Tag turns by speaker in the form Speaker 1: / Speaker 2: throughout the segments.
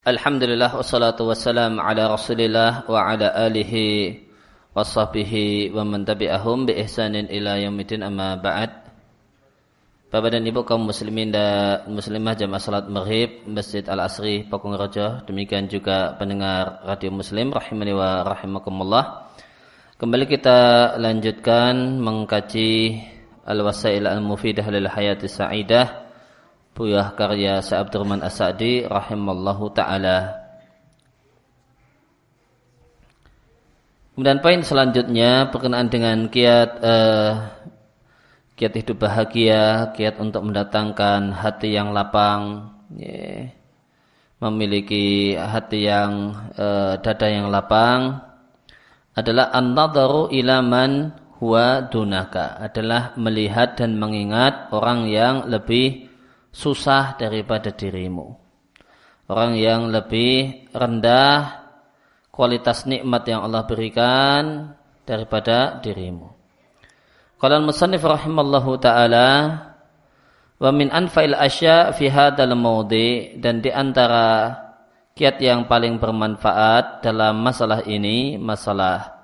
Speaker 1: Alhamdulillah wassalatu wassalam ala rasulillah wa ala alihi wa sahbihi wa man tabi'ahum bi ihsanin ila yaumidin amma ba'd. Bapak dan Ibu kaum muslimin dan muslimah jamaah salat maghrib Masjid Al-Asri Pakung Raja demikian juga pendengar radio muslim rahimani wa rahimakumullah. Kembali kita lanjutkan mengkaji al-wasail al-mufidah lil hayati sa'idah Buyah karya Syekh Abdurrahman As-Sa'di rahimallahu taala. Kemudian poin selanjutnya berkenaan dengan kiat uh, kiat hidup bahagia, kiat untuk mendatangkan hati yang lapang, yeah. memiliki hati yang uh, dada yang lapang adalah an-nadharu ila man huwa dunaka, adalah melihat dan mengingat orang yang lebih susah daripada dirimu. Orang yang lebih rendah kualitas nikmat yang Allah berikan daripada dirimu. Qala al-musannif rahimallahu taala wa min anfa'il asya fi hadzal mawdi dan di antara kiat yang paling bermanfaat dalam masalah ini masalah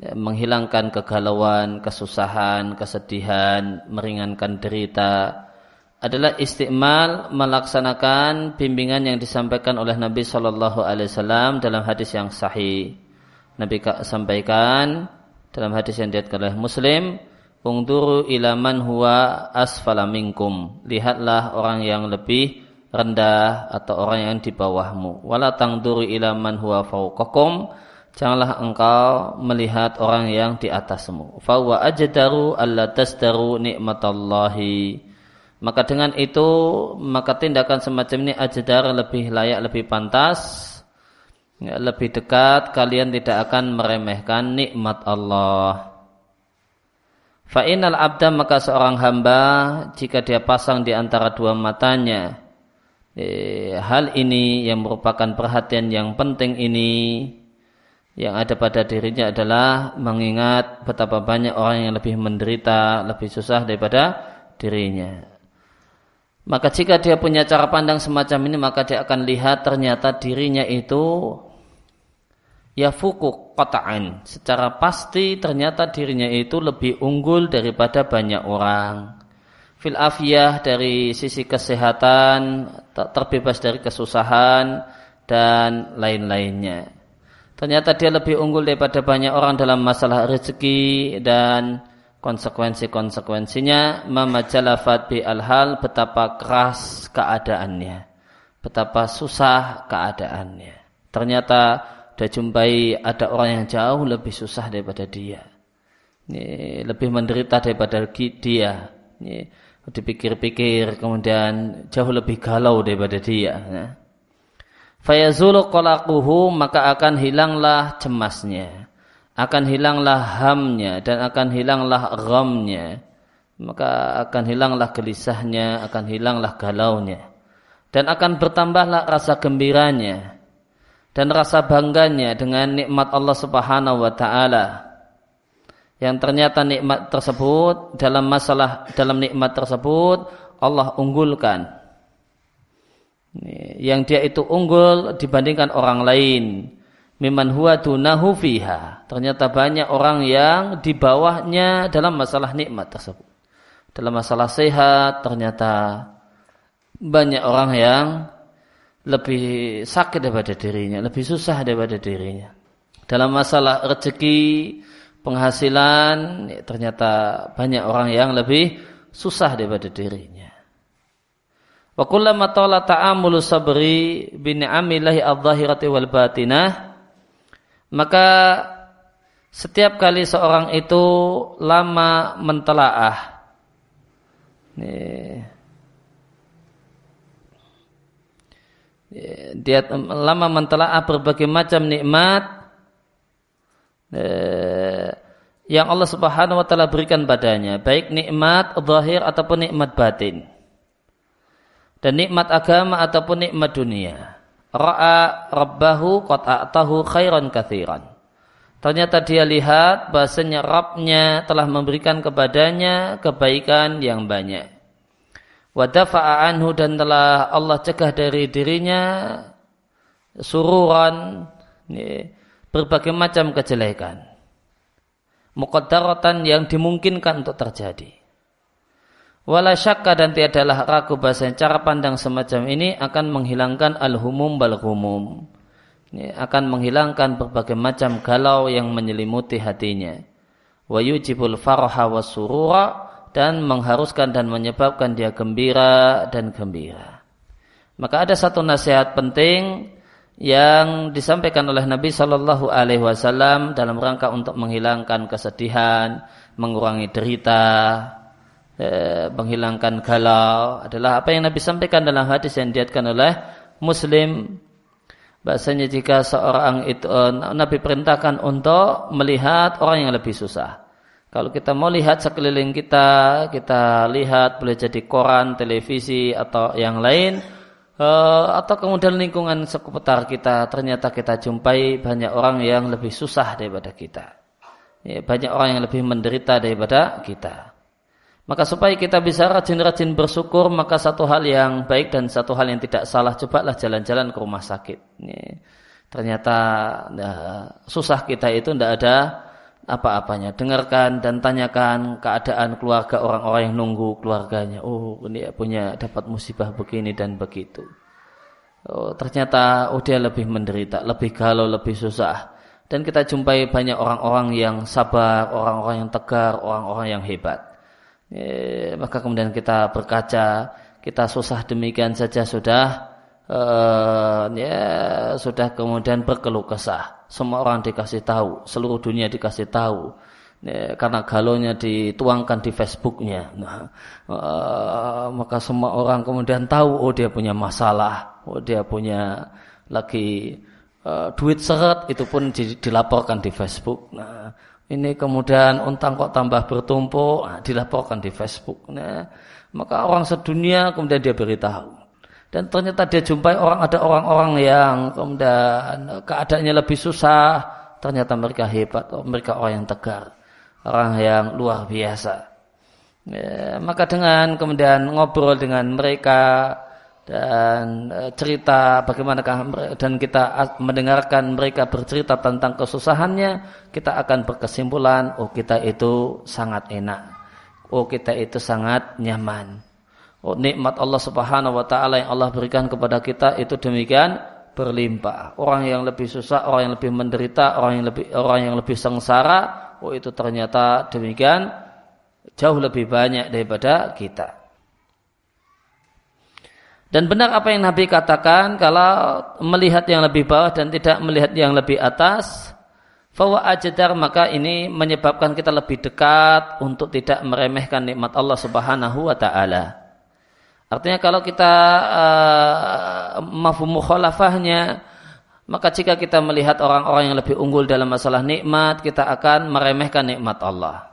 Speaker 1: menghilangkan kegalauan, kesusahan, kesedihan, meringankan derita, adalah istiqmal melaksanakan bimbingan yang disampaikan oleh Nabi Shallallahu Alaihi Wasallam dalam hadis yang sahih. Nabi sampaikan dalam hadis yang diatkan oleh Muslim, Ungduru ilaman huwa asfala minkum. Lihatlah orang yang lebih rendah atau orang yang di bawahmu. Wala tangduru ilaman huwa fauqakum. Janganlah engkau melihat orang yang di atasmu. Fawa ajdaru alla tasdaru nikmatallahi maka dengan itu maka tindakan semacam ini ajdar lebih layak, lebih pantas, ya, lebih dekat. Kalian tidak akan meremehkan nikmat Allah. Fa'inal abda maka seorang hamba jika dia pasang di antara dua matanya eh, hal ini yang merupakan perhatian yang penting ini yang ada pada dirinya adalah mengingat betapa banyak orang yang lebih menderita, lebih susah daripada dirinya. Maka jika dia punya cara pandang semacam ini maka dia akan lihat ternyata dirinya itu ya fukuk kotaan. Secara pasti ternyata dirinya itu lebih unggul daripada banyak orang. Fil afiyah dari sisi kesehatan, terbebas dari kesusahan dan lain-lainnya. Ternyata dia lebih unggul daripada banyak orang dalam masalah rezeki dan konsekuensi-konsekuensinya mamajalafat bi al-hal betapa keras keadaannya. Betapa susah keadaannya. Ternyata dia jumpai ada orang yang jauh lebih susah daripada dia. Lebih menderita daripada dia. Dipikir-pikir kemudian jauh lebih galau daripada dia ya. fayazulu qalaquhu maka akan hilanglah cemasnya akan hilanglah hamnya dan akan hilanglah ghamnya. Maka akan hilanglah gelisahnya akan hilanglah galaunya. Dan akan bertambahlah rasa gembiranya dan rasa bangganya dengan nikmat Allah Subhanahu wa taala. Yang ternyata nikmat tersebut dalam masalah dalam nikmat tersebut Allah unggulkan. Yang dia itu unggul dibandingkan orang lain miman huwa dunahu fiha. Ternyata banyak orang yang di bawahnya dalam masalah nikmat tersebut. Dalam masalah sehat ternyata banyak orang yang lebih sakit daripada dirinya, lebih susah daripada dirinya. Dalam masalah rezeki, penghasilan, ternyata banyak orang yang lebih susah daripada dirinya. Wa kullama ta'amulu sabri bi ni'amillahi adh-dhahirati wal batinah maka setiap kali seorang itu lama mentelaah dia lama mentelaah berbagai macam nikmat yang Allah Subhanahu wa taala berikan padanya, baik nikmat zahir ataupun nikmat batin. Dan nikmat agama ataupun nikmat dunia ra'a rabbahu qad a'tahu khairan kathiran. Ternyata dia lihat bahasanya Rabbnya telah memberikan kepadanya kebaikan yang banyak. Wadafa'a anhu dan telah Allah cegah dari dirinya sururan, berbagai macam kejelekan. Muqaddaratan yang dimungkinkan untuk terjadi. Wala syakka dan tiadalah ragu bahasa cara pandang semacam ini akan menghilangkan al-humum bal humum. Ini akan menghilangkan berbagai macam galau yang menyelimuti hatinya. Wa yujibul farha wa dan mengharuskan dan menyebabkan dia gembira dan gembira. Maka ada satu nasihat penting yang disampaikan oleh Nabi Shallallahu Alaihi Wasallam dalam rangka untuk menghilangkan kesedihan, mengurangi derita, Eh, menghilangkan galau adalah apa yang Nabi sampaikan dalam hadis yang diatkan oleh Muslim bahasanya jika seorang itu eh, Nabi perintahkan untuk melihat orang yang lebih susah. Kalau kita mau lihat sekeliling kita, kita lihat boleh jadi koran, televisi atau yang lain eh, atau kemudian lingkungan seputar kita ternyata kita jumpai banyak orang yang lebih susah daripada kita. Ya, banyak orang yang lebih menderita daripada kita. Maka supaya kita bisa rajin-rajin bersyukur, maka satu hal yang baik dan satu hal yang tidak salah, cobalah jalan-jalan ke rumah sakit. Ini, ternyata nah, susah kita itu tidak ada apa-apanya. Dengarkan dan tanyakan keadaan keluarga orang-orang yang nunggu keluarganya. Oh, ini punya dapat musibah begini dan begitu. Oh, ternyata oh dia lebih menderita, lebih galau, lebih susah. Dan kita jumpai banyak orang-orang yang sabar, orang-orang yang tegar, orang-orang yang hebat ya, maka kemudian kita berkaca kita susah demikian saja sudah uh, ya sudah kemudian berkeluh kesah. Semua orang dikasih tahu seluruh dunia dikasih tahu. Ya, karena galonya dituangkan di Facebooknya. Nah, uh, maka semua orang kemudian tahu oh dia punya masalah oh dia punya lagi uh, duit seret itu pun dilaporkan di Facebook. Nah ini kemudian untang kok tambah bertumpuk, nah, dilaporkan di Facebook. Nah, maka orang sedunia kemudian dia beritahu. Dan ternyata dia jumpai orang ada orang-orang yang kemudian keadaannya lebih susah. Ternyata mereka hebat, mereka orang yang tegar, orang yang luar biasa. Ya, maka dengan kemudian ngobrol dengan mereka, dan e, cerita bagaimana dan kita mendengarkan mereka bercerita tentang kesusahannya kita akan berkesimpulan oh kita itu sangat enak. Oh kita itu sangat nyaman. Oh nikmat Allah Subhanahu wa taala yang Allah berikan kepada kita itu demikian berlimpah. Orang yang lebih susah orang yang lebih menderita orang yang lebih orang yang lebih sengsara oh itu ternyata demikian jauh lebih banyak daripada kita dan benar apa yang Nabi katakan kalau melihat yang lebih bawah dan tidak melihat yang lebih atas, fawa ajdar maka ini menyebabkan kita lebih dekat untuk tidak meremehkan nikmat Allah Subhanahu wa taala. Artinya kalau kita uh, mafhum mukhalafahnya maka jika kita melihat orang-orang yang lebih unggul dalam masalah nikmat, kita akan meremehkan nikmat Allah.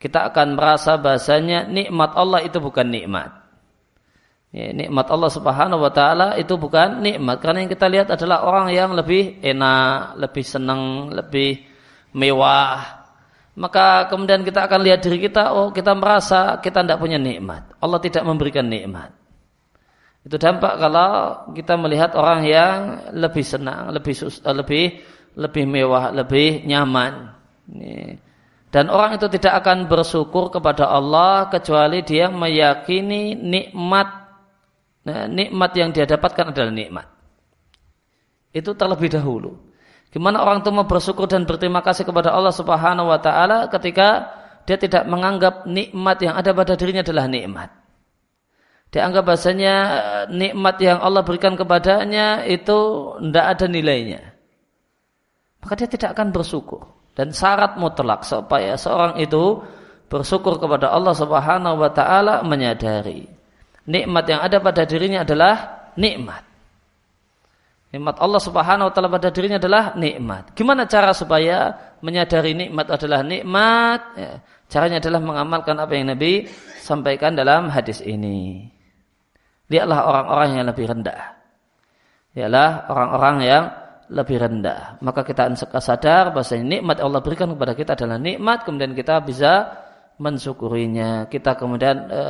Speaker 1: Kita akan merasa bahasanya nikmat Allah itu bukan nikmat. Ya, nikmat Allah Subhanahu wa taala itu bukan nikmat karena yang kita lihat adalah orang yang lebih enak, lebih senang, lebih mewah. Maka kemudian kita akan lihat diri kita, oh kita merasa kita tidak punya nikmat. Allah tidak memberikan nikmat. Itu dampak kalau kita melihat orang yang lebih senang, lebih eh, lebih lebih mewah, lebih nyaman. Dan orang itu tidak akan bersyukur kepada Allah kecuali dia meyakini nikmat Nah, nikmat yang dia dapatkan adalah nikmat. Itu terlebih dahulu. Gimana orang itu mau bersyukur dan berterima kasih kepada Allah Subhanahu wa taala ketika dia tidak menganggap nikmat yang ada pada dirinya adalah nikmat. Dia anggap bahasanya eh, nikmat yang Allah berikan kepadanya itu tidak ada nilainya. Maka dia tidak akan bersyukur. Dan syarat mutlak supaya seorang itu bersyukur kepada Allah Subhanahu wa taala menyadari nikmat yang ada pada dirinya adalah nikmat. Nikmat Allah Subhanahu wa taala pada dirinya adalah nikmat. Gimana cara supaya menyadari nikmat adalah nikmat? Ya, caranya adalah mengamalkan apa yang Nabi sampaikan dalam hadis ini. Lihatlah orang-orang yang lebih rendah. Lihatlah orang-orang yang lebih rendah. Maka kita sadar bahwa nikmat Allah berikan kepada kita adalah nikmat. Kemudian kita bisa mensyukurinya. Kita kemudian e,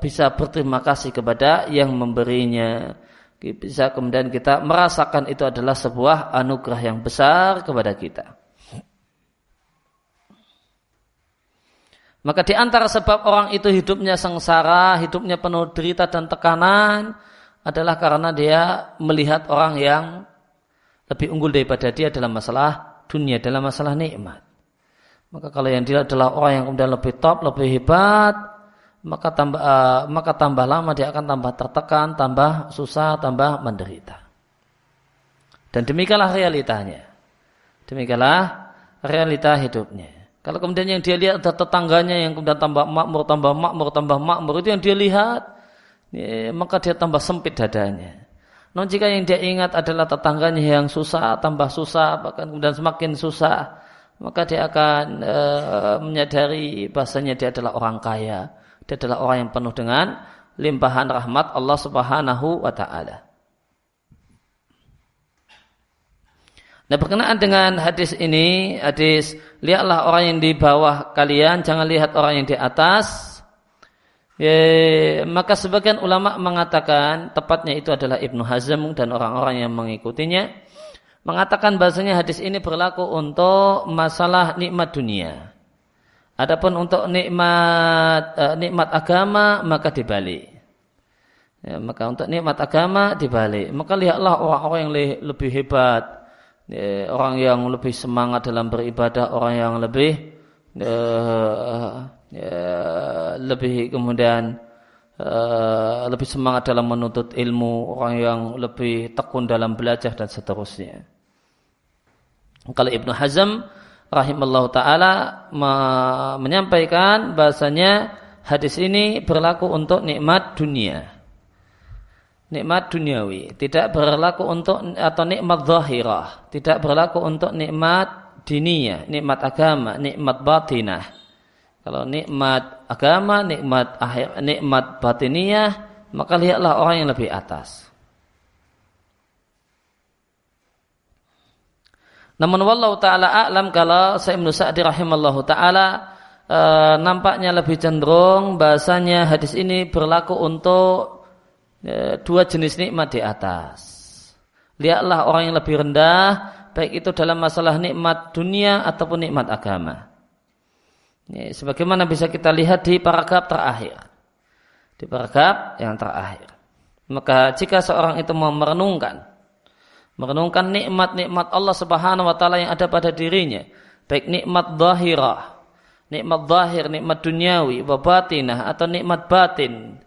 Speaker 1: bisa berterima kasih kepada yang memberinya. bisa kemudian kita merasakan itu adalah sebuah anugerah yang besar kepada kita. Maka di antara sebab orang itu hidupnya sengsara, hidupnya penuh derita dan tekanan adalah karena dia melihat orang yang lebih unggul daripada dia dalam masalah dunia, dalam masalah nikmat. Maka kalau yang dia adalah orang yang kemudian lebih top, lebih hebat, maka tambah uh, maka tambah lama dia akan tambah tertekan, tambah susah, tambah menderita. Dan demikianlah realitanya. Demikianlah realita hidupnya. Kalau kemudian yang dia lihat ada tetangganya yang kemudian tambah makmur, tambah makmur, tambah makmur itu yang dia lihat, ya, maka dia tambah sempit dadanya. Namun jika yang dia ingat adalah tetangganya yang susah, tambah susah, bahkan kemudian semakin susah, maka dia akan e, menyadari bahasanya dia adalah orang kaya dia adalah orang yang penuh dengan limpahan rahmat Allah Subhanahu wa taala. Nah berkenaan dengan hadis ini, hadis lihatlah orang yang di bawah kalian, jangan lihat orang yang di atas. Ya, maka sebagian ulama mengatakan tepatnya itu adalah Ibnu Hazm dan orang-orang yang mengikutinya mengatakan bahasanya hadis ini berlaku untuk masalah nikmat dunia. Adapun untuk nikmat uh, nikmat agama maka dibalik. Ya, maka untuk nikmat agama dibalik. Maka lihatlah orang-orang yang lebih hebat, ya, orang yang lebih semangat dalam beribadah, orang yang lebih uh, ya, lebih kemudian uh, lebih semangat dalam menuntut ilmu, orang yang lebih tekun dalam belajar dan seterusnya. Kalau Ibnu Hazm rahimallahu taala menyampaikan bahasanya hadis ini berlaku untuk nikmat dunia. Nikmat duniawi, tidak berlaku untuk atau nikmat zahirah, tidak berlaku untuk nikmat diniyah, nikmat agama, nikmat batinah. Kalau nikmat agama, nikmat akhir, nikmat batiniyah, maka lihatlah orang yang lebih atas. Namun wallahu taala a'lam kalau Sa'im Sa'di rahimallahu taala e, nampaknya lebih cenderung bahasanya hadis ini berlaku untuk e, dua jenis nikmat di atas. Lihatlah orang yang lebih rendah baik itu dalam masalah nikmat dunia ataupun nikmat agama. Ini, sebagaimana bisa kita lihat di paragraf terakhir. Di paragraf yang terakhir. Maka jika seorang itu mau merenungkan merenungkan nikmat-nikmat Allah Subhanahu wa taala yang ada pada dirinya, baik nikmat zahirah, nikmat zahir, nikmat duniawi, wa batinah atau nikmat batin.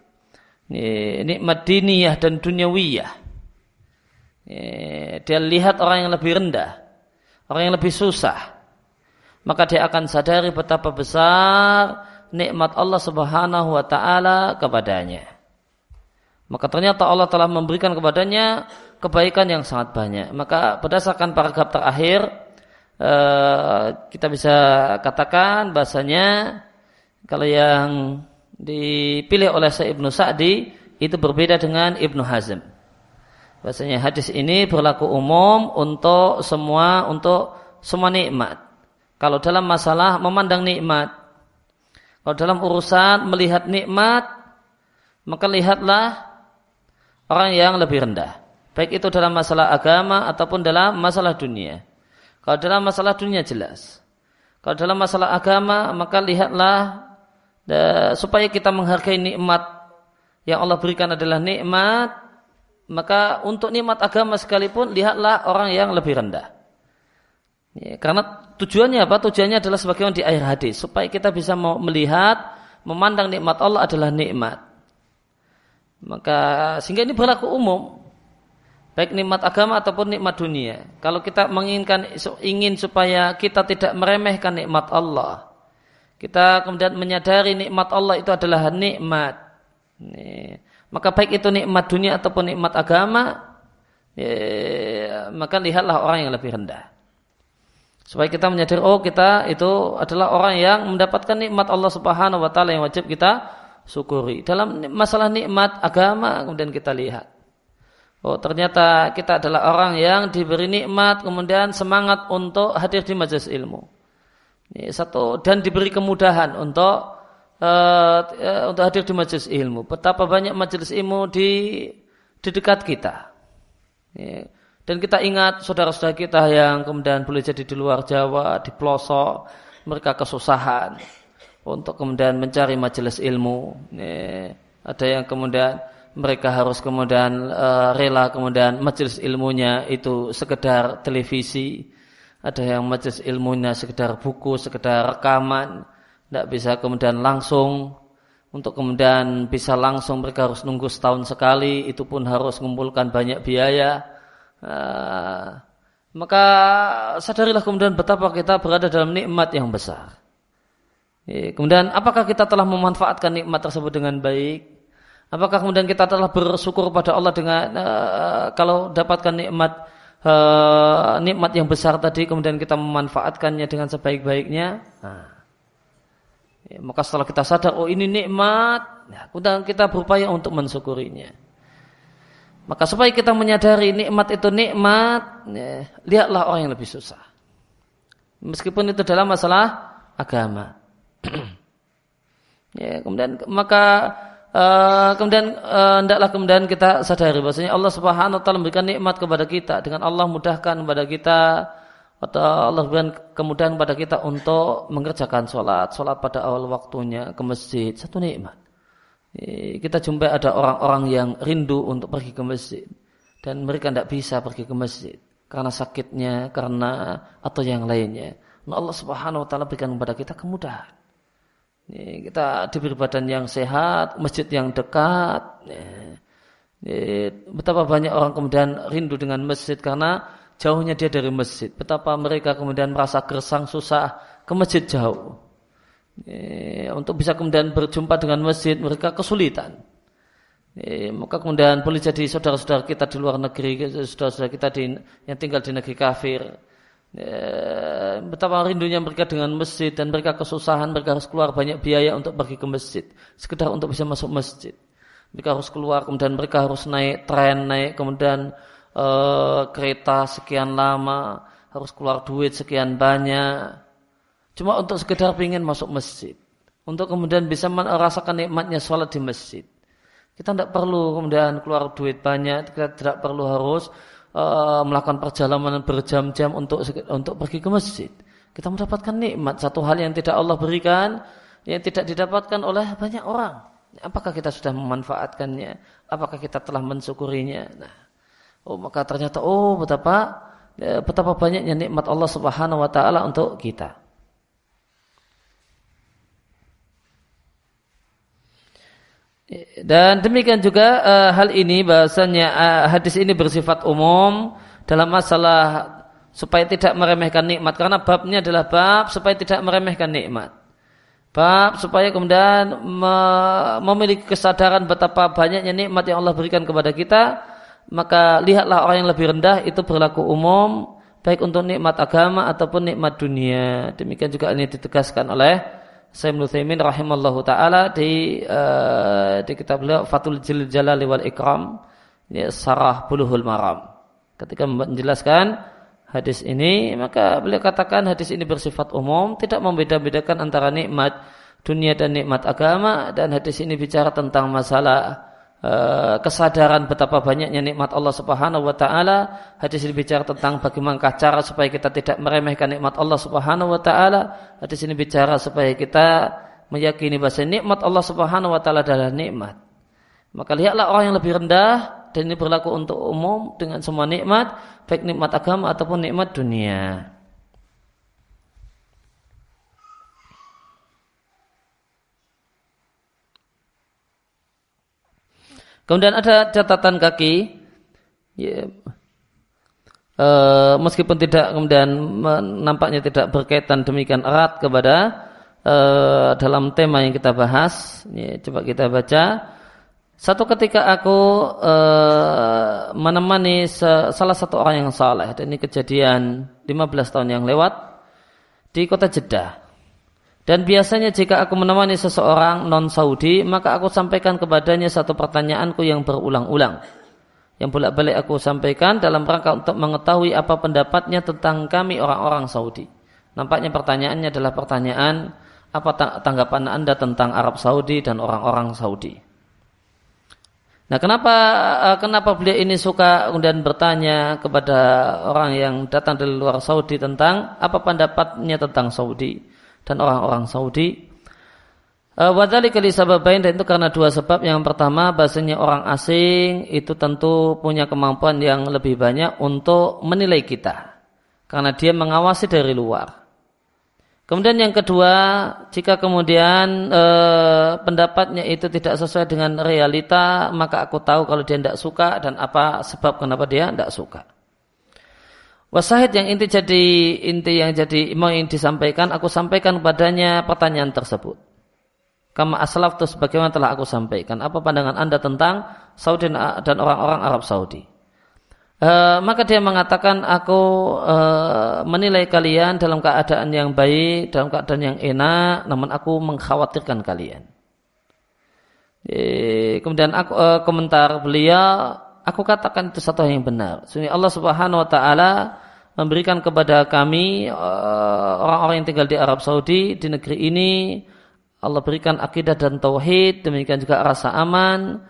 Speaker 1: Nikmat diniyah dan dunyawiyah. Dia lihat orang yang lebih rendah, orang yang lebih susah. Maka dia akan sadari betapa besar nikmat Allah Subhanahu wa taala kepadanya. Maka ternyata Allah telah memberikan kepadanya kebaikan yang sangat banyak. Maka berdasarkan paragraf terakhir eh, kita bisa katakan bahasanya kalau yang dipilih oleh Syekh Ibnu Sa'di itu berbeda dengan Ibnu Hazm. Bahasanya hadis ini berlaku umum untuk semua untuk semua nikmat. Kalau dalam masalah memandang nikmat, kalau dalam urusan melihat nikmat, maka lihatlah orang yang lebih rendah. Baik itu dalam masalah agama ataupun dalam masalah dunia. Kalau dalam masalah dunia jelas. Kalau dalam masalah agama maka lihatlah supaya kita menghargai nikmat yang Allah berikan adalah nikmat maka untuk nikmat agama sekalipun lihatlah orang yang lebih rendah. Ya, karena tujuannya apa? Tujuannya adalah sebagaimana di akhir hadis supaya kita bisa melihat memandang nikmat Allah adalah nikmat. Maka sehingga ini berlaku umum baik nikmat agama ataupun nikmat dunia. Kalau kita menginginkan ingin supaya kita tidak meremehkan nikmat Allah, kita kemudian menyadari nikmat Allah itu adalah nikmat. Maka baik itu nikmat dunia ataupun nikmat agama, ya, maka lihatlah orang yang lebih rendah. Supaya kita menyadari oh kita itu adalah orang yang mendapatkan nikmat Allah Subhanahu wa taala yang wajib kita syukuri. Dalam masalah nikmat agama kemudian kita lihat Oh ternyata kita adalah orang yang diberi nikmat kemudian semangat untuk hadir di majelis ilmu. Ini satu dan diberi kemudahan untuk uh, untuk hadir di majelis ilmu. Betapa banyak majelis ilmu di di dekat kita. Ya. Dan kita ingat saudara-saudara kita yang kemudian boleh jadi di luar Jawa, di pelosok, mereka kesusahan untuk kemudian mencari majelis ilmu. Ada yang kemudian mereka harus kemudian uh, rela kemudian majelis ilmunya itu sekedar televisi. Ada yang majelis ilmunya sekedar buku, sekedar rekaman. Tidak bisa kemudian langsung untuk kemudian bisa langsung mereka harus nunggu setahun sekali, itu pun harus mengumpulkan banyak biaya. Uh, maka sadarilah kemudian betapa kita berada dalam nikmat yang besar. Kemudian apakah kita telah memanfaatkan nikmat tersebut dengan baik? Apakah kemudian kita telah bersyukur pada Allah dengan uh, kalau dapatkan nikmat uh, nikmat yang besar tadi kemudian kita memanfaatkannya dengan sebaik-baiknya? Nah. Ya, maka setelah kita sadar, oh ini nikmat, ya, kemudian kita berupaya untuk mensyukurinya. Maka supaya kita menyadari nikmat itu nikmat, ya, lihatlah orang yang lebih susah. Meskipun itu dalam masalah agama. Ya, kemudian maka uh, kemudian uh, kemudian kita sadari bahwasanya Allah Subhanahu wa taala memberikan nikmat kepada kita dengan Allah mudahkan kepada kita atau Allah berikan kemudahan pada kita untuk mengerjakan sholat, sholat pada awal waktunya ke masjid, satu nikmat. Kita jumpai ada orang-orang yang rindu untuk pergi ke masjid dan mereka tidak bisa pergi ke masjid karena sakitnya, karena atau yang lainnya. Nah, Allah Subhanahu Wa Taala berikan kepada kita kemudahan. Kita diberi badan yang sehat, masjid yang dekat. Betapa banyak orang kemudian rindu dengan masjid karena jauhnya dia dari masjid. Betapa mereka kemudian merasa gersang susah ke masjid jauh. E, untuk bisa kemudian berjumpa dengan masjid mereka kesulitan. E, maka kemudian boleh jadi saudara-saudara kita di luar negeri, saudara-saudara kita di, yang tinggal di negeri kafir. E, betapa rindunya mereka dengan masjid dan mereka kesusahan, mereka harus keluar banyak biaya untuk pergi ke masjid. Sekedar untuk bisa masuk masjid. Mereka harus keluar, kemudian mereka harus naik tren, naik kemudian uh, kereta sekian lama, harus keluar duit sekian banyak. Cuma untuk sekedar ingin masuk masjid. Untuk kemudian bisa merasakan nikmatnya sholat di masjid. Kita tidak perlu kemudian keluar duit banyak, kita tidak perlu harus uh, melakukan perjalanan berjam-jam untuk untuk pergi ke masjid. Kita mendapatkan nikmat satu hal yang tidak Allah berikan, yang tidak didapatkan oleh banyak orang. Apakah kita sudah memanfaatkannya? Apakah kita telah mensyukurinya? Nah, Oh maka ternyata oh betapa ya, betapa banyaknya nikmat Allah Subhanahu wa taala untuk kita. Dan demikian juga uh, hal ini bahasanya uh, hadis ini bersifat umum dalam masalah supaya tidak meremehkan nikmat karena babnya adalah bab supaya tidak meremehkan nikmat. Bab supaya kemudian me memiliki kesadaran betapa banyaknya nikmat yang Allah berikan kepada kita maka lihatlah orang yang lebih rendah itu berlaku umum baik untuk nikmat agama ataupun nikmat dunia. Demikian juga ini ditegaskan oleh Sayyid Nuthaimin rahimallahu taala di uh, di kitab beliau Fatul Jil Jalali wal Ikram ya, Sarah Buluhul Maram. Ketika menjelaskan hadis ini, maka beliau katakan hadis ini bersifat umum, tidak membeda-bedakan antara nikmat dunia dan nikmat agama dan hadis ini bicara tentang masalah kesadaran betapa banyaknya nikmat Allah Subhanahu wa taala. Hadis ini bicara tentang bagaimana cara supaya kita tidak meremehkan nikmat Allah Subhanahu wa taala. Hadis ini bicara supaya kita meyakini bahwa nikmat Allah Subhanahu wa taala adalah nikmat. Maka lihatlah orang yang lebih rendah dan ini berlaku untuk umum dengan semua nikmat, baik nikmat agama ataupun nikmat dunia. Kemudian ada catatan kaki, ya, e, meskipun tidak kemudian nampaknya tidak berkaitan demikian erat kepada e, dalam tema yang kita bahas. Ya, coba kita baca. Satu ketika aku e, menemani se, salah satu orang yang saleh, dan ini kejadian 15 tahun yang lewat di kota Jeddah. Dan biasanya jika aku menemani seseorang non-Saudi, maka aku sampaikan kepadanya satu pertanyaanku yang berulang-ulang. Yang bolak-balik aku sampaikan dalam rangka untuk mengetahui apa pendapatnya tentang kami orang-orang Saudi. Nampaknya pertanyaannya adalah pertanyaan apa tanggapan Anda tentang Arab Saudi dan orang-orang Saudi. Nah, kenapa uh, kenapa beliau ini suka kemudian bertanya kepada orang yang datang dari luar Saudi tentang apa pendapatnya tentang Saudi dan orang-orang Saudi? Uh, Wadali kali sababain dan itu karena dua sebab. Yang pertama, bahasanya orang asing itu tentu punya kemampuan yang lebih banyak untuk menilai kita. Karena dia mengawasi dari luar. Kemudian yang kedua, jika kemudian e, pendapatnya itu tidak sesuai dengan realita, maka aku tahu kalau dia tidak suka dan apa sebab kenapa dia tidak suka. Wasahid yang inti jadi inti yang jadi mau yang disampaikan, aku sampaikan padanya pertanyaan tersebut. Kama aslaf itu sebagaimana telah aku sampaikan. Apa pandangan anda tentang Saudi dan orang-orang Arab Saudi? Uh, maka dia mengatakan aku uh, menilai kalian dalam keadaan yang baik, dalam keadaan yang enak, namun aku mengkhawatirkan kalian. E, kemudian aku, uh, komentar beliau, aku katakan itu satu yang benar. Sehingga Allah Subhanahu Wa Taala memberikan kepada kami orang-orang uh, yang tinggal di Arab Saudi di negeri ini, Allah berikan akidah dan tauhid, demikian juga rasa aman,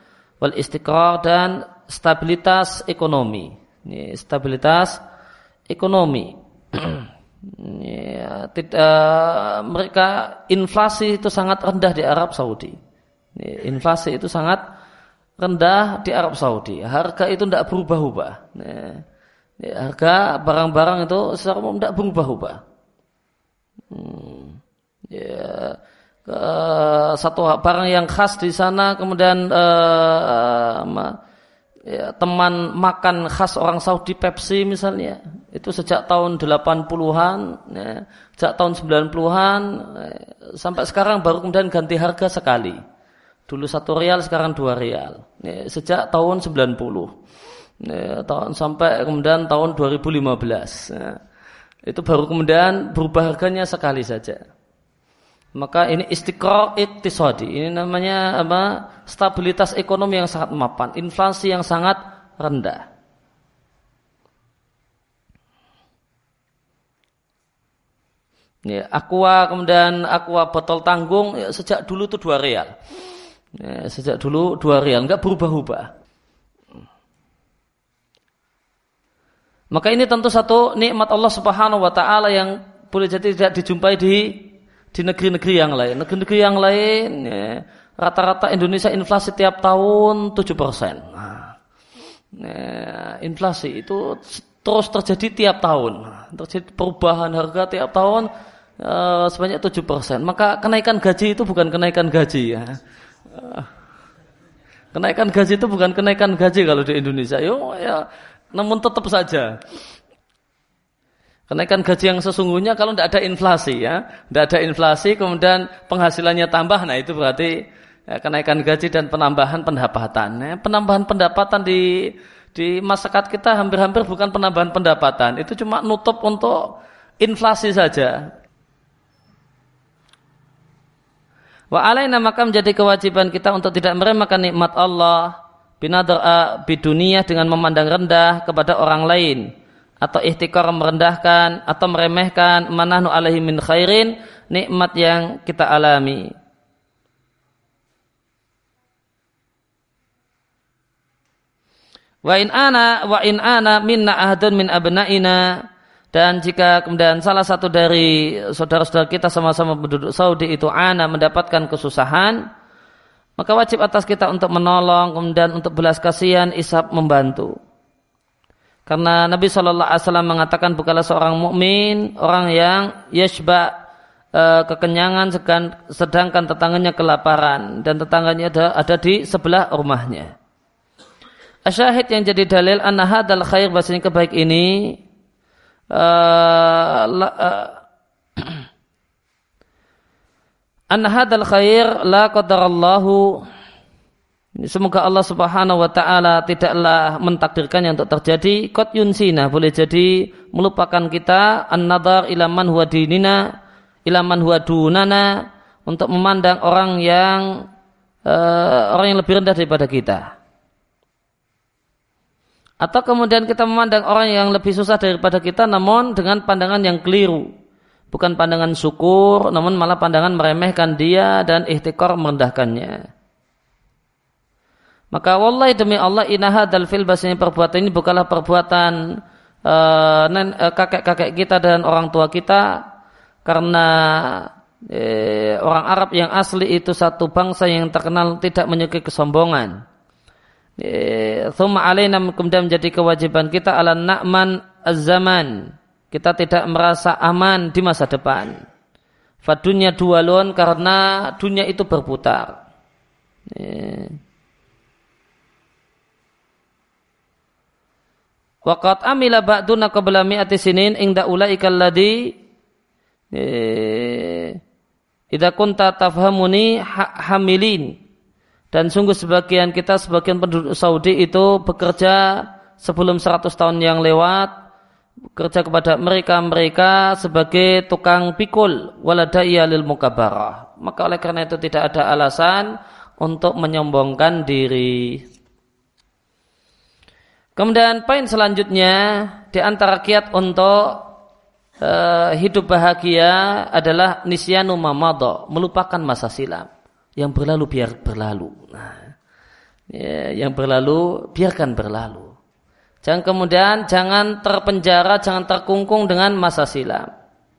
Speaker 1: wal istiqrar dan stabilitas ekonomi. Ini stabilitas ekonomi. ya, tidak, mereka inflasi itu sangat rendah di Arab Saudi. inflasi itu sangat rendah di Arab Saudi. Harga itu tidak berubah-ubah. Ya, harga barang-barang itu secara umum tidak berubah-ubah. Hmm, ya, satu barang yang khas di sana kemudian uh, ya, teman makan khas orang Saudi Pepsi misalnya itu sejak tahun 80-an ya, sejak tahun 90-an ya, sampai sekarang baru kemudian ganti harga sekali dulu satu rial sekarang dua rial ya, sejak tahun 90 ya, tahun sampai kemudian tahun 2015 ya, itu baru kemudian berubah harganya sekali saja maka ini istiqrar iktisadi. Ini namanya apa? Stabilitas ekonomi yang sangat mapan, inflasi yang sangat rendah. Ya, aqua kemudian aqua botol tanggung ya, sejak dulu itu dua real. Ya, sejak dulu dua real, enggak berubah-ubah. Maka ini tentu satu nikmat Allah Subhanahu wa taala yang boleh jadi tidak dijumpai di di negeri-negeri yang lain. Negeri-negeri yang lain ya, rata-rata Indonesia inflasi tiap tahun 7 persen. Nah, ya, inflasi itu terus terjadi tiap tahun. Terjadi perubahan harga tiap tahun uh, sebanyak 7 persen. Maka kenaikan gaji itu bukan kenaikan gaji ya. Kenaikan gaji itu bukan kenaikan gaji kalau di Indonesia. Yo ya, namun tetap saja Kenaikan gaji yang sesungguhnya kalau tidak ada inflasi ya, tidak ada inflasi kemudian penghasilannya tambah, nah itu berarti ya, kenaikan gaji dan penambahan pendapatan. Ya, penambahan pendapatan di di masyarakat kita hampir-hampir bukan penambahan pendapatan, itu cuma nutup untuk inflasi saja. Wa alaina maka menjadi kewajiban kita untuk tidak meremehkan nikmat Allah binadar bidunia dengan memandang rendah kepada orang lain atau ihtikar merendahkan atau meremehkan manahnu alaihi min khairin nikmat yang kita alami. Wa in ana wa in ana minna ahadun min abnaina dan jika kemudian salah satu dari saudara-saudara kita sama-sama penduduk Saudi itu ana mendapatkan kesusahan maka wajib atas kita untuk menolong kemudian untuk belas kasihan isap membantu. Karena Nabi Shallallahu Alaihi Wasallam mengatakan bukanlah seorang mukmin orang yang yashba e, kekenyangan sedangkan tetangganya kelaparan dan tetangganya ada, ada di sebelah rumahnya. Asyahid yang jadi dalil anna hadal khair bahasanya kebaik ini uh, la, uh, anna hadal khair la qadarallahu. Semoga Allah Subhanahu wa taala tidaklah mentakdirkannya untuk terjadi. Kot yunsina boleh jadi melupakan kita. An-nadhar ila man huwa dinina ila man huwa dunana untuk memandang orang yang uh, orang yang lebih rendah daripada kita. Atau kemudian kita memandang orang yang lebih susah daripada kita namun dengan pandangan yang keliru. Bukan pandangan syukur namun malah pandangan meremehkan dia dan ikhtikar merendahkannya. Maka wallahi demi Allah inaha dal fil bahasanya perbuatan ini bukanlah perbuatan uh, kakek-kakek kita dan orang tua kita karena eh, orang Arab yang asli itu satu bangsa yang terkenal tidak menyukai kesombongan. Eh, thumma alaina kemudian menjadi kewajiban kita ala na'man az-zaman. Kita tidak merasa aman di masa depan. Fadunya dualun karena dunia itu berputar. Eh. Waqat amila ba'duna qabla mi'ati sinin ingda ulaika alladhi eh, idza kunta tafhamuni hamilin dan sungguh sebagian kita sebagian penduduk Saudi itu bekerja sebelum 100 tahun yang lewat bekerja kepada mereka-mereka sebagai tukang pikul waladaiya lil mukabarah maka oleh karena itu tidak ada alasan untuk menyombongkan diri Kemudian poin selanjutnya di antara kiat untuk uh, hidup bahagia adalah nisyanu mamado, melupakan masa silam. Yang berlalu biar berlalu. Nah, ya, yang berlalu biarkan berlalu. Jangan kemudian jangan terpenjara, jangan terkungkung dengan masa silam.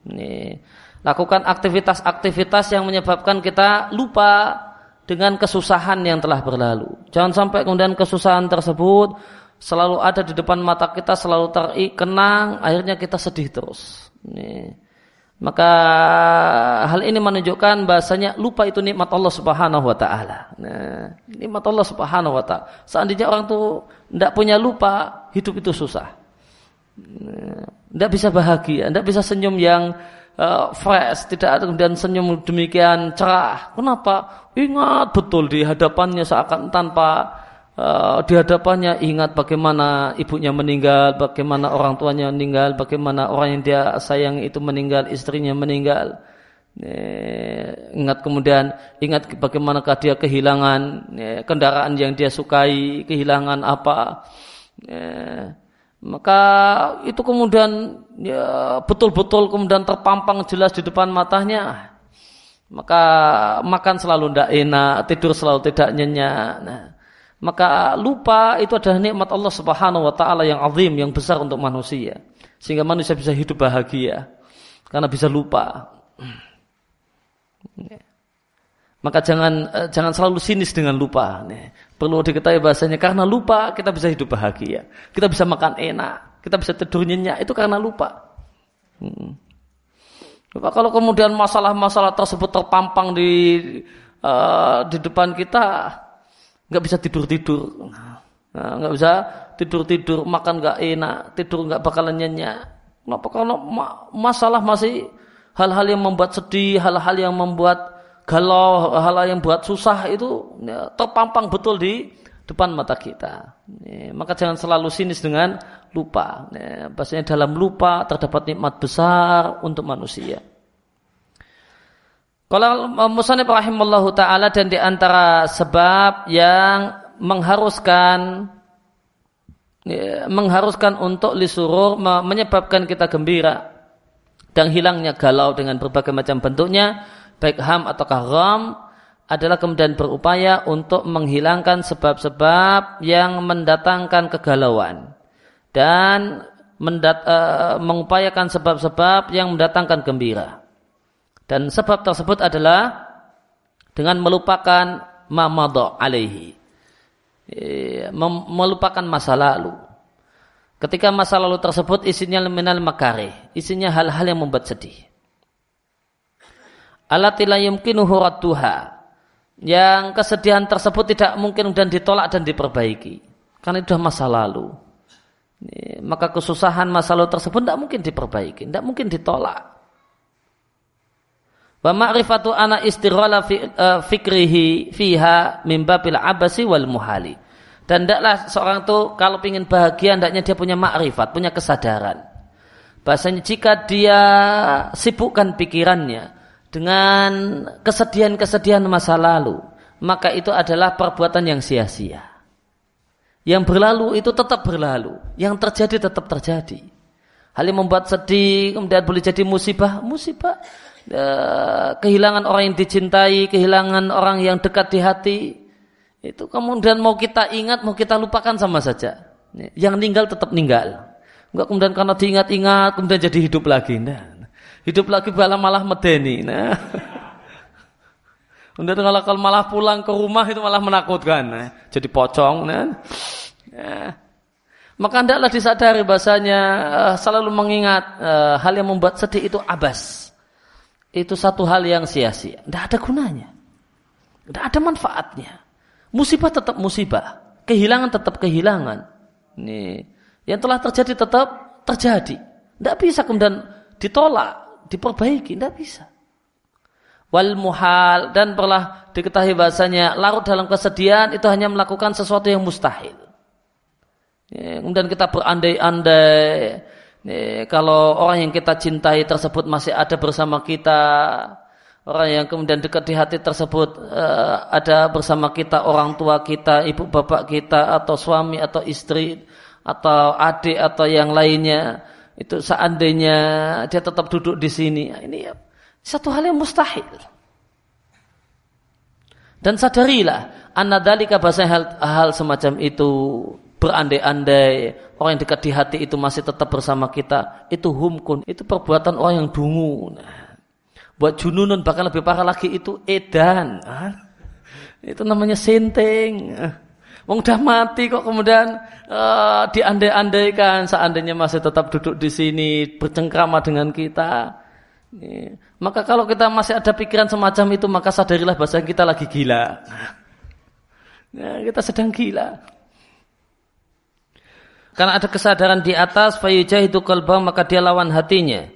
Speaker 1: Ini, lakukan aktivitas-aktivitas yang menyebabkan kita lupa dengan kesusahan yang telah berlalu. Jangan sampai kemudian kesusahan tersebut selalu ada di depan mata kita, selalu terkenang, akhirnya kita sedih terus. Ini. Maka hal ini menunjukkan bahasanya lupa itu nikmat Allah Subhanahu wa taala. Nah, nikmat Allah Subhanahu wa taala. Seandainya orang tuh tidak punya lupa, hidup itu susah. Tidak bisa bahagia, tidak bisa senyum yang uh, fresh, tidak ada kemudian senyum demikian cerah. Kenapa? Ingat betul di hadapannya seakan tanpa uh, di hadapannya ingat bagaimana ibunya meninggal, bagaimana orang tuanya meninggal, bagaimana orang yang dia sayang itu meninggal, istrinya meninggal. Eh, ingat kemudian ingat bagaimana dia kehilangan eh, kendaraan yang dia sukai, kehilangan apa. Eh, maka itu kemudian ya, betul-betul kemudian terpampang jelas di depan matanya. Maka makan selalu tidak enak, tidur selalu tidak nyenyak. Nah, maka lupa itu adalah nikmat Allah Subhanahu wa taala yang azim, yang besar untuk manusia. Sehingga manusia bisa hidup bahagia karena bisa lupa. Maka jangan eh, jangan selalu sinis dengan lupa. Perlu diketahui bahasanya karena lupa kita bisa hidup bahagia. Kita bisa makan enak, kita bisa tidur nyenyak itu karena lupa. Hmm. Kalau kemudian masalah-masalah tersebut terpampang di uh, di depan kita, nggak bisa tidur tidur nah, nggak bisa tidur tidur makan nggak enak tidur nggak bakalan nyenyak. Kenapa? Karena masalah masih hal-hal yang membuat sedih hal-hal yang membuat galau hal-hal yang buat susah itu ya, terpampang betul di depan mata kita. Ya, maka jangan selalu sinis dengan lupa. Ya, bahasanya dalam lupa terdapat nikmat besar untuk manusia kalau Musanib rahimallahu taala dan di antara sebab yang mengharuskan ya, mengharuskan untuk lisurur menyebabkan kita gembira dan hilangnya galau dengan berbagai macam bentuknya baik ham atau ram adalah kemudian berupaya untuk menghilangkan sebab-sebab yang mendatangkan kegalauan dan mendat, uh, mengupayakan sebab-sebab yang mendatangkan gembira. Dan sebab tersebut adalah dengan melupakan mamado alaihi. Eh, melupakan masa lalu. Ketika masa lalu tersebut isinya minal makare, isinya hal-hal yang membuat sedih. Alatila yumkinuhu radduha. Yang kesedihan tersebut tidak mungkin dan ditolak dan diperbaiki. Karena itu sudah masa lalu. Maka kesusahan masa lalu tersebut tidak mungkin diperbaiki, tidak mungkin ditolak. Wa ma'rifatu ana istighala fi, uh, fikrihi fiha abasi wal muhali. Dan tidaklah seorang itu kalau ingin bahagia hendaknya dia punya makrifat, punya kesadaran. Bahasanya jika dia sibukkan pikirannya dengan kesedihan-kesedihan masa lalu, maka itu adalah perbuatan yang sia-sia. Yang berlalu itu tetap berlalu, yang terjadi tetap terjadi. Hal yang membuat sedih, kemudian boleh jadi musibah, musibah kehilangan orang yang dicintai, kehilangan orang yang dekat di hati, Itu kemudian mau kita ingat, mau kita lupakan sama saja. Yang meninggal tetap meninggal. Enggak kemudian karena diingat-ingat kemudian jadi hidup lagi. Nah, hidup lagi malah malah medeni. Nah. Kemudian kalau malah pulang ke rumah itu malah menakutkan. Nah, jadi pocong. Nah. Nah. Maka hendaklah disadari bahasanya uh, selalu mengingat uh, hal yang membuat sedih itu abas. Itu satu hal yang sia-sia. Tidak ada gunanya. Tidak ada manfaatnya. Musibah tetap musibah. Kehilangan tetap kehilangan. Ini yang telah terjadi tetap terjadi. Tidak bisa kemudian ditolak, diperbaiki. Tidak bisa. Wal muhal dan pernah diketahui bahasanya larut dalam kesedihan itu hanya melakukan sesuatu yang mustahil. Kemudian kita berandai-andai ya, kalau orang yang kita cintai tersebut masih ada bersama kita, orang yang kemudian dekat di hati tersebut uh, ada bersama kita orang tua kita, ibu bapak kita atau suami atau istri atau adik atau yang lainnya itu seandainya dia tetap duduk di sini ini ya, satu hal yang mustahil. Dan sadarilah anadalika bahasa hal, hal semacam itu berandai-andai. Orang yang dekat di hati itu masih tetap bersama kita. Itu humkun. Itu perbuatan orang yang dungu. Nah, buat jununun bahkan lebih parah lagi itu edan. Ah, itu namanya senteng Wong udah mati kok kemudian uh, diandai-andaikan. Seandainya masih tetap duduk di sini bercengkrama dengan kita. Maka kalau kita masih ada pikiran semacam itu maka sadarilah bahasa kita lagi gila. Ya, kita sedang gila. Karena ada kesadaran di atas fayujah itu kalbah maka dia lawan hatinya.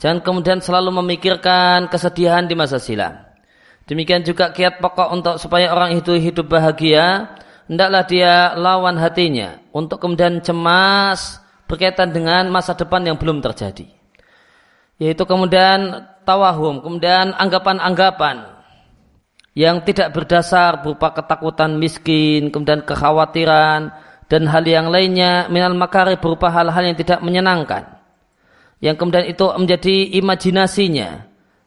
Speaker 1: Jangan kemudian selalu memikirkan kesedihan di masa silam. Demikian juga kiat pokok untuk supaya orang itu hidup bahagia. Hendaklah dia lawan hatinya untuk kemudian cemas berkaitan dengan masa depan yang belum terjadi. Yaitu kemudian tawahum, kemudian anggapan-anggapan yang tidak berdasar berupa ketakutan miskin, kemudian kekhawatiran, dan hal yang lainnya minal makari berupa hal-hal yang tidak menyenangkan yang kemudian itu menjadi imajinasinya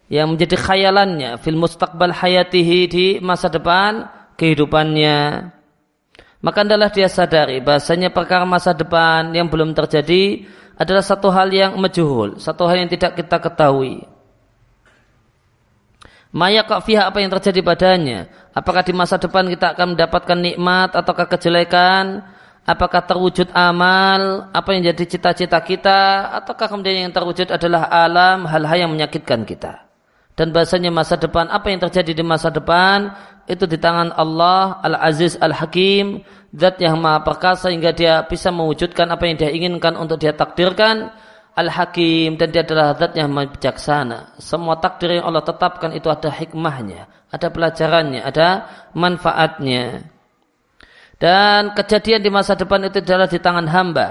Speaker 1: yang menjadi khayalannya fil mustaqbal hayatihi di masa depan kehidupannya maka adalah dia sadari bahasanya perkara masa depan yang belum terjadi adalah satu hal yang majhul, satu hal yang tidak kita ketahui. Maya fiha apa yang terjadi padanya? Apakah di masa depan kita akan mendapatkan nikmat ataukah kejelekan? Apakah terwujud amal, apa yang jadi cita-cita kita, ataukah kemudian yang terwujud adalah alam, hal-hal yang menyakitkan kita. Dan bahasanya masa depan, apa yang terjadi di masa depan, itu di tangan Allah, Al-Aziz, Al-Hakim, zat yang maha perkasa hingga dia bisa mewujudkan apa yang dia inginkan untuk dia takdirkan, Al-Hakim, dan dia adalah zat yang bijaksana. Semua takdir yang Allah tetapkan itu ada hikmahnya, ada pelajarannya, ada manfaatnya. Dan kejadian di masa depan itu adalah di tangan hamba.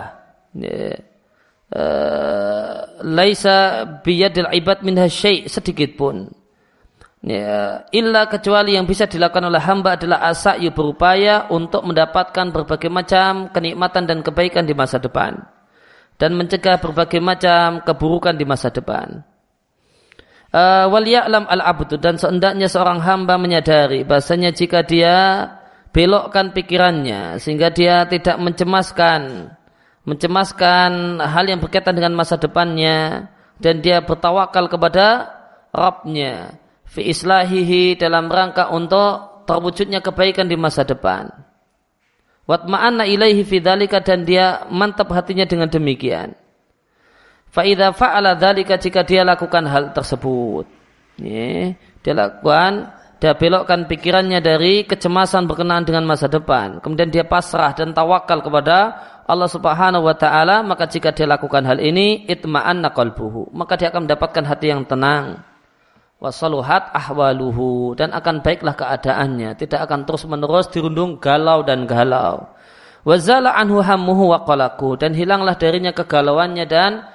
Speaker 1: Uh, laisa biyadil ibad min syai' sedikit pun. Illa kecuali yang bisa dilakukan oleh hamba adalah asa'yu berupaya untuk mendapatkan berbagai macam kenikmatan dan kebaikan di masa depan dan mencegah berbagai macam keburukan di masa depan. Uh, wal ya'lam al-abdu dan seendaknya seorang hamba menyadari bahasanya jika dia belokkan pikirannya sehingga dia tidak mencemaskan mencemaskan hal yang berkaitan dengan masa depannya dan dia bertawakal kepada Rabbnya fi islahihi dalam rangka untuk terwujudnya kebaikan di masa depan. Wat ma'anna ilaihi fi dan dia mantap hatinya dengan demikian. Fa idza fa'ala dzalika jika dia lakukan hal tersebut. Ya, dia lakukan dia belokkan pikirannya dari kecemasan berkenaan dengan masa depan. Kemudian dia pasrah dan tawakal kepada Allah Subhanahu wa taala, maka jika dia lakukan hal ini, itma'anna qalbuhu, maka dia akan mendapatkan hati yang tenang. Wasaluhat ahwaluhu dan akan baiklah keadaannya, tidak akan terus-menerus dirundung galau dan galau. Wazala anhu hammuhu wa qalaku dan hilanglah darinya kegalauannya dan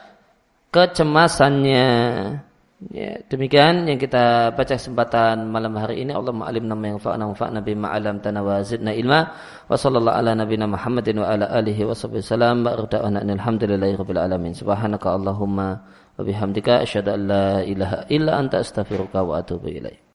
Speaker 1: kecemasannya. Ya, demikian yang kita baca kesempatan malam hari ini. Allah ma'alim nama yang fa'na wa fa'na bima alam tanawa zidna ilma. Wa sallallahu ala nabina Muhammadin wa ala alihi wa sahbihi salam. Ba'rda'ana alhamdulillahi rabbil alamin. Subhanaka Allahumma wa bihamdika asyhadu an la ilaha illa anta astaghfiruka wa atubu ilaih.